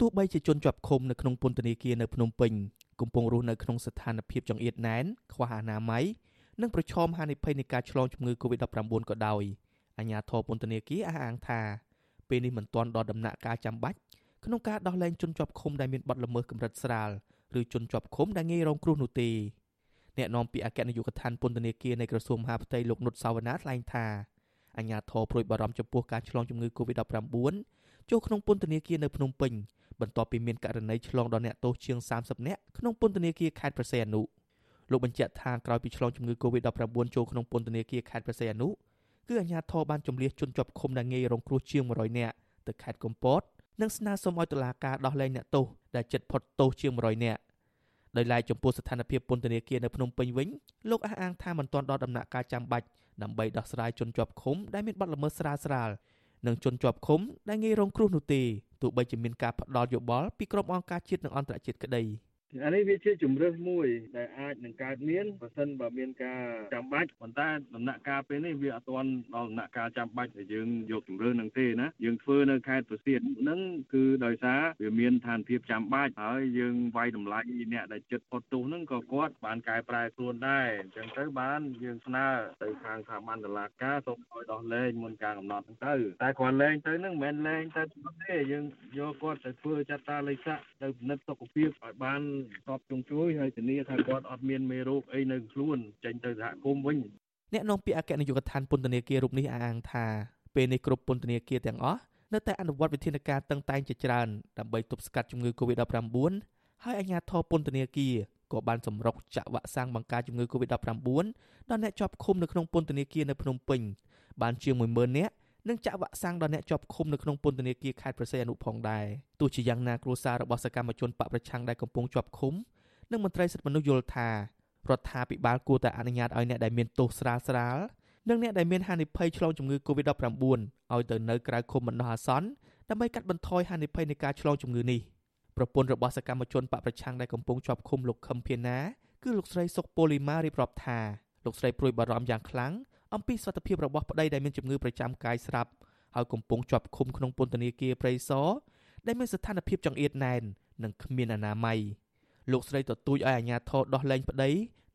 ទោះបីជាជនជាប់ឃុំនៅក្នុងពន្ធនាគារនៅភ្នំពេញកំពុងរស់នៅក្នុងស្ថានភាពចង្អៀតណែនខ្វះអនាម័យនិងប្រឈមហានិភ័យនៃការឆ្លងជំងឺ Covid-19 ក៏ដោយអាជ្ញាធរពន្ធនាគារអះអាងថាពេលនេះមិនទាន់ដល់ដំណាក់កាលចាំបាច់ក្នុងការដោះលែងជនជាប់ឃុំដែលមានបទល្មើសកម្រិតស្រាលឬជនជាប់ឃុំដែលងាយរងគ្រោះនោះទេអ្នកនាំពាក្យអគ្គនាយកដ្ឋានពន្ធនាគារនៃក្រសួងមហាផ្ទៃលោកនុតសាវណ្ណាថ្លែងថាអាជ្ញាធរព្រួយបារម្ភចំពោះការឆ្លងជំងឺ Covid-19 ចូលក្នុងពន្ធនាគារនៅភ្នំពេញ បន្ទាប់ពីមានករណីឆ្លងដល់អ្នកទោសជាង30នាក់ក្នុងពន្ធនាគារខេត្តព្រះសីហនុលោកបញ្ជាក់ថាក្រោយពីឆ្លងជំងឺ Covid-19 ចូលក្នុងពន្ធនាគារខេត្តព្រះសីហនុគឺអាជ្ញាធរបានជំលះជនជាប់ឃុំដែលងាយរងគ្រោះជាង100នាក់ទៅខេត្តកំពតនិងស្នើសុំឲ្យតុលាការដោះលែងអ្នកទោសដែលជិតផុតទោសជាង100នាក់ដោយឡែកចំពោះស្ថានភាពពន្ធនាគារនៅភ្នំពេញវិញលោកអះអាងថាមិនទាន់ដល់ដំណាក់កាលចាំបាច់ដើម្បីដោះស្រាយជនជាប់ឃុំដែលមានបទល្មើសស្រាលស្រាលនិងជនជាប់ឃុំដែលងាយរងគ្រោះនោះទេ ទោះបីជាមានការផ្ដល់យោបល់ពីក្រុមអង្គការជាតិនិងអន្តរជាតិក្តី អានេះវាជាជំរើសមួយដែលអាចនឹងកើតមានបើសិនបើមានការចាំបាច់ប៉ុន្តែដំណាក់កាលពេលនេះវាអត់ទាន់ដល់ដំណាក់កាលចាំបាច់ដែលយើងយកជំរើសនឹងទេណាយើងធ្វើនៅខេត្តប្រសៀតហ្នឹងគឺដោយសារវាមានឋានភាពចាំបាច់ហើយយើងវាយតម្លៃអ្នកដែលចិត្តផុតទោសហ្នឹងក៏គាត់បានកែប្រែខ្លួនដែរអញ្ចឹងទៅបានយើងស្នើទៅខាងស្ថាប័នតុលាការសូមឲ្យដោះលែងមុនការកំណត់ហ្នឹងទៅតែគាត់លែងទៅហ្នឹងមិនមែនលែងទៅទេយើងយកគាត់ទៅធ្វើចាត់តាលេខសាទៅពិនិត្យសុខភាពឲ្យបានស្បជុំជួយហើយធានាថាគាត់អត់មានមេរោគអីនៅខ្លួនចេញទៅសហគមន៍វិញអ្នកនាំពាក្យអគ្គនាយកដ្ឋានពន្ធនាគាររូបនេះអះអាងថាពេលនេះគ្រប់ពន្ធនាគារទាំងអស់នៅតែអនុវត្តវិធានការតឹងតែងជាច្រើនដើម្បីទប់ស្កាត់ជំងឺ Covid-19 ហើយអាជ្ញាធរពន្ធនាគារក៏បានសម្រុកចាក់វ៉ាក់សាំងបង្ការជំងឺ Covid-19 ដល់អ្នកជាប់ឃុំនៅក្នុងពន្ធនាគារនៅភ្នំពេញបានជាង10000នាក់ និងចាក់វ៉ាក់សាំងដល់អ្នកជាប់ឃុំនៅក្នុងពន្ធនាគារខេត្តព្រះសីហនុផងដែរទោះជាយ៉ាងណាគ្រួសាររបស់សកម្មជនបកប្រឆាំងដែលកំពុងជាប់ឃុំនិងមន្ត្រីសិទ្ធិមនុស្សយល់ថារដ្ឋាភិបាលគួរតែអនុញ្ញាតឲ្យអ្នកដែលមានទោសស្រាលស្រាលនិងអ្នកដែលមានហានិភ័យឆ្លងជំងឺ Covid-19 ឲ្យទៅនៅក្រៅឃុំបណ្ដោះអាសន្នដើម្បីកាត់បន្ថយហានិភ័យនៃការឆ្លងជំងឺនេះប្រពន្ធរបស់សកម្មជនបកប្រឆាំងដែលកំពុងជាប់ឃុំលោកខឹមភៀណាគឺលោកស្រីសុកប៉ូលីម៉ារៀបរាប់ថាលោកស្រីព្រួយបារម្ភយ៉ាងខ្លាំង អំពីសុខភាពរបស់ប្តីដែលមានជំងឺប្រចាំកាយស្រាប់ហើយកំពុងជាប់ឃុំក្នុងពន្ធនាគារព្រៃសរដែលមានស្ថានភាពចង្អៀតណែននិងគ្មានអនាម័យលោកស្រីទទូចឲ្យអាជ្ញាធរដោះលែងប្តី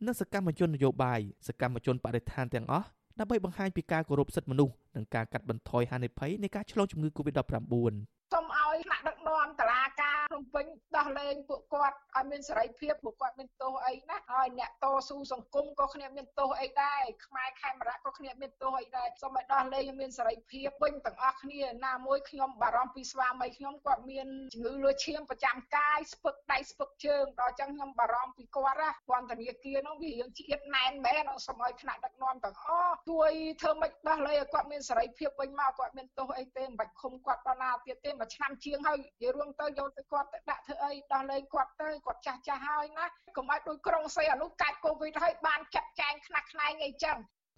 និងសកម្មជននយោបាយសកម្មជនបរិស្ថានទាំងអស់ដើម្បីបង្ហាញពីការគោរពសិទ្ធិមនុស្សនិងការកាត់បន្ថយហានិភ័យនៃការឆ្លងជំងឺ Covid-19 សូមឲ្យថ្នាក់ដឹកនាំតឡាការ ភ្នំពេញដោះលែងពួកគាត់ឲ្យមានសេរីភាពពួកគាត់មានទោសអីណាហើយអ្នកតស៊ូសង្គមក៏គ្នាមានទោសអីដែរខ្មែរខេមរៈក៏គ្នាមានទោសអីដែរសូមឲ្យដោះលែងមានសេរីភាពវិញទាំងអស់គ្នាណាមួយខ្ញុំបារម្ភពីស្វាមីខ្ញុំគាត់មានជំងឺលើឈាមប្រចាំកាយស្ពឹកដៃស្ពឹកជើងដល់ចឹងខ្ញុំបារម្ភពីគាត់ណាពន្ធនាគារនោះវារៀងជាតិណែនមែនសូមឲ្យថ្នាក់ដឹកនាំទាំងអស់ជួយធ្វើម៉េចដោះលែងឲ្យគាត់មានសេរីភាពវិញមកគាត់មានទោសអីទេមិនបាច់ឃុំគាត់ដល់ណាទៀតទេមួយឆ្នាំជាងហើយនិយាយរួមទៅយកទៅគាត់ទៅដាក់ធ្វើអីដោះលែងគាត់ទៅគាត់ចាស់ចាស់ហើយណាកុំឲ្យដូចក្រុងសេអនុកាច់កូវីដហើយបានចាត់ចែងខ្នះខ្នែងអីចឹង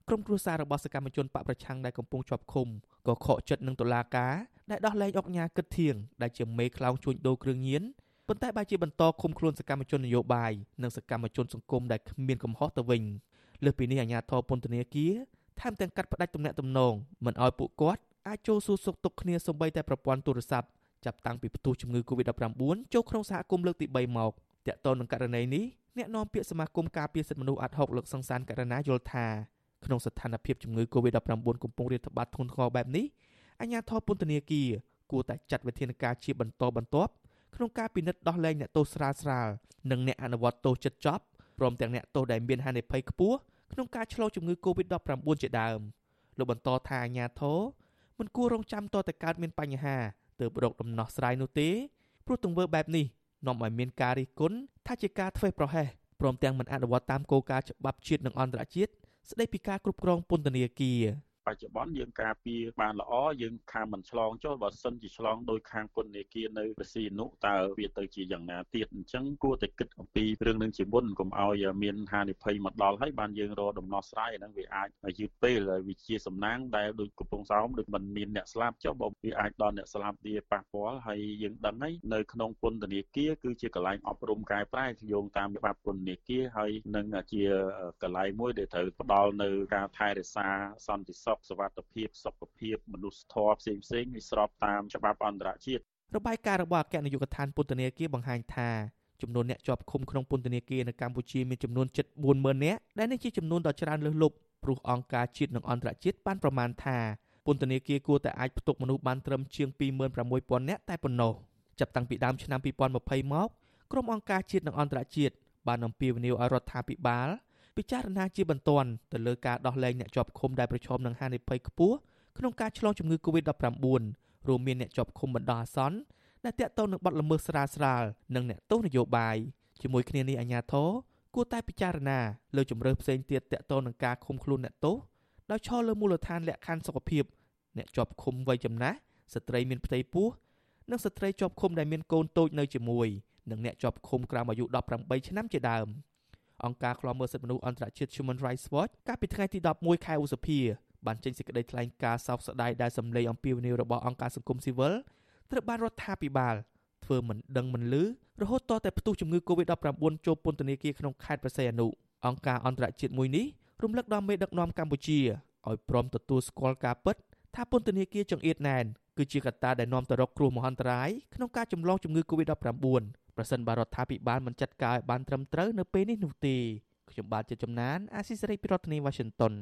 ក្រុមគ្រួសាររបស់សកម្មជនបកប្រឆាំងដែលកំពុងជាប់ឃុំក៏ខកចិត្តនឹងតុលាការដែលដោះលែងអុកញ៉ាគិតធៀងដែលជាមេខ្លោងជួញដូរគ្រឿងញៀនប៉ុន្តែបែរជាបន្តឃុំខ្លួនសកម្មជននយោបាយនិងសកម្មជនសង្គមដែលគ្មានកំហុសទៅវិញលើសពីនេះអាជ្ញាធរពន្ធនាគារថែមទាំងកាត់ផ្តាច់ទំនាក់ទំនងមិនឲ្យពួកគាត់អាចចូលសួរសុខទុក្ខគ្នាសម្បីតែប្រព័ន្ធទូរស័ព្ទ ចាប់តាំងពីផ្ទុះជំងឺ Covid-19 ចូលក្នុងសហគមន៍លើកទី3មកតកតននឹងករណីនេះអ្នកនាំពាក្យសមាគមការពារសិទ្ធិមនុស្សអាត់ហុកលោកសង្សានករណាយល់ថាក្នុងស្ថានភាពជំងឺ Covid-19 កំពុងរាតត្បាតធ្ងន់ធ្ងរបែបនេះអាជ្ញាធរពន្ធនាគារគួរតែចាត់វិធានការជាបន្តបន្ទាប់ក្នុងការពិនិត្យដោះលែងអ្នកទោសស្រាលស្រាលនិងអ្នកអនុវត្តទោសចិត្តចប់ព្រមទាំងអ្នកទោសដែលមានហានិភ័យខ្ពស់ក្នុងការឆ្លងជំងឺ Covid-19 ជាដើមលោកបន្តថាអាជ្ញាធរមិនគួររងចាំតតែកើតមានបញ្ហា ទើបរកដំណោះស្រាយនោះទេព្រោះទង្វើបែបនេះនាំឲ្យមានការរិះគន់ថាជាការធ្វេសប្រហែសព្រមទាំងមិនអនុវត្តតាមគោលការណ៍ច្បាប់ជាតិនិងអន្តរជាតិស្ដីពីការគ្រប់គ្រងពន្ធនាគារ បច្ចុប្បន្នយើងការពារបានល្អយើងខាងមិនឆ្លងចុះបើសិនជាឆ្លងដោយខាងពន្ធនាគារនៅប្រស៊ីនុតើវាទៅជាយ៉ាងណាទៀតអញ្ចឹងគួរតែគិតអំពីរឿងនឹងជាមុនកុំឲ្យមានហានិភ័យមកដល់ហើយបានយើងរកដំណោះស្រាយហ្នឹងវាអាចយឺតពេលហើយវាជាសំណាងដែលដូចកំពង់សោមដូចមិនមានអ្នកស្លាប់ចុះបើវាអាចដល់អ្នកស្លាប់វាប៉ះពាល់ហើយយើងដឹងហើយនៅក្នុងពន្ធនាគារគឺជាកន្លែងអប់រំកែប្រែយោងតាមច្បាប់ពន្ធនាគារហើយនឹងជាកន្លែងមួយដែលត្រូវផ្ដល់នៅការថែរក្សាសន្តិសុខសុខសុវត្ថិភាពសុខភាពមនុស្សធម៌ផ្សេងផ្សេងវាស្របតាមច្បាប់អន្តរជាតិរបាយការណ៍របស់អគ្គនាយកដ្ឋានពន្ធនាគារបង្ហាញថាចំនួនអ្នកជាប់ឃុំក្នុងពន្ធនាគារនៅកម្ពុជាមានចំនួនជិត40000នាក់ដែលនេះជាចំនួនដ៏ច្រើនលើសលប់ព្រោះអង្គការជាតិនិងអន្តរជាតិបានប្រមាណថាពន្ធនាគារគួរតែអាចផ្ទុកមនុស្សបានត្រឹមជាង26000នាក់តែប៉ុណ្ណោះចាប់តាំងពីដើមឆ្នាំ2020មកក្រុមអង្គការជាតិនិងអន្តរជាតិបានអំពាវនាវឲ្យរដ្ឋាភិបាល ពិចារណាជាបន្ទាន់ទៅលើការដោះលែងអ្នកជាប់ឃុំដែលប្រឈមនឹងហានិភ័យខ្ពស់ក្នុងការឆ្លងជំងឺ Covid-19 រួមមានអ្នកជាប់ឃុំបណ្ដោះអាសន្នដែលតាក់ទងនឹងបទល្មើសស្រាលស្រាលនិងអ្នកទោសនយោបាយជាមួយគ្នានេះអាជ្ញាធរគួរតែពិចារណាលើជំរើសផ្សេងទៀតតាក់ទងនឹងការឃុំខ្លួនអ្នកទោសដោយឈរលើមូលដ្ឋានលក្ខខណ្ឌសុខភាពអ្នកជាប់ឃុំវ័យចំណាស់ស្ត្រីមានផ្ទៃពោះនិងស្ត្រីជាប់ឃុំដែលមានកូនតូចនៅជាមួយនិងអ្នកជាប់ឃុំក្រោមអាយុ18ឆ្នាំជាដើម អង្គការឃ្លាំមើលសិទ្ធិមនុស្សអន្តរជាតិ Human Rights Watch កាលពីថ្ងៃទី11ខែឧសភាបានចេញសេចក្តីថ្លែងការណ៍សោកស្ដាយដែលសម្លេងអំពាវនាវរបស់អង្គការសង្គមស៊ីវិលត្រូវបានរដ្ឋាភិបាលធ្វើមិនដឹងមិនលឺរហូតតតែផ្ទុះជំងឺ Covid-19 ចូលពន្ធនាគារក្នុងខេត្តព្រះសីហនុអង្គការអន្តរជាតិមួយនេះរំលឹកដល់មេដឹកនាំកម្ពុជាឲ្យព្រមទទួលស្គាល់ការពិតថាពន្ធនាគារចង្អៀតណែនគឺជាកត្តាដែលនាំទៅរកគ្រោះមហន្តរាយក្នុងការចម្លងជំងឺ Covid-19 ប្រសិនបើរដ្ឋាភិបាលមិនចាត់ការឲ្យបានត្រឹមត្រូវនៅពេលនេះនោះទេខ្ញុំបាទជាចំណានអាស៊ីសេរីពីរដ្ឋធានី Washington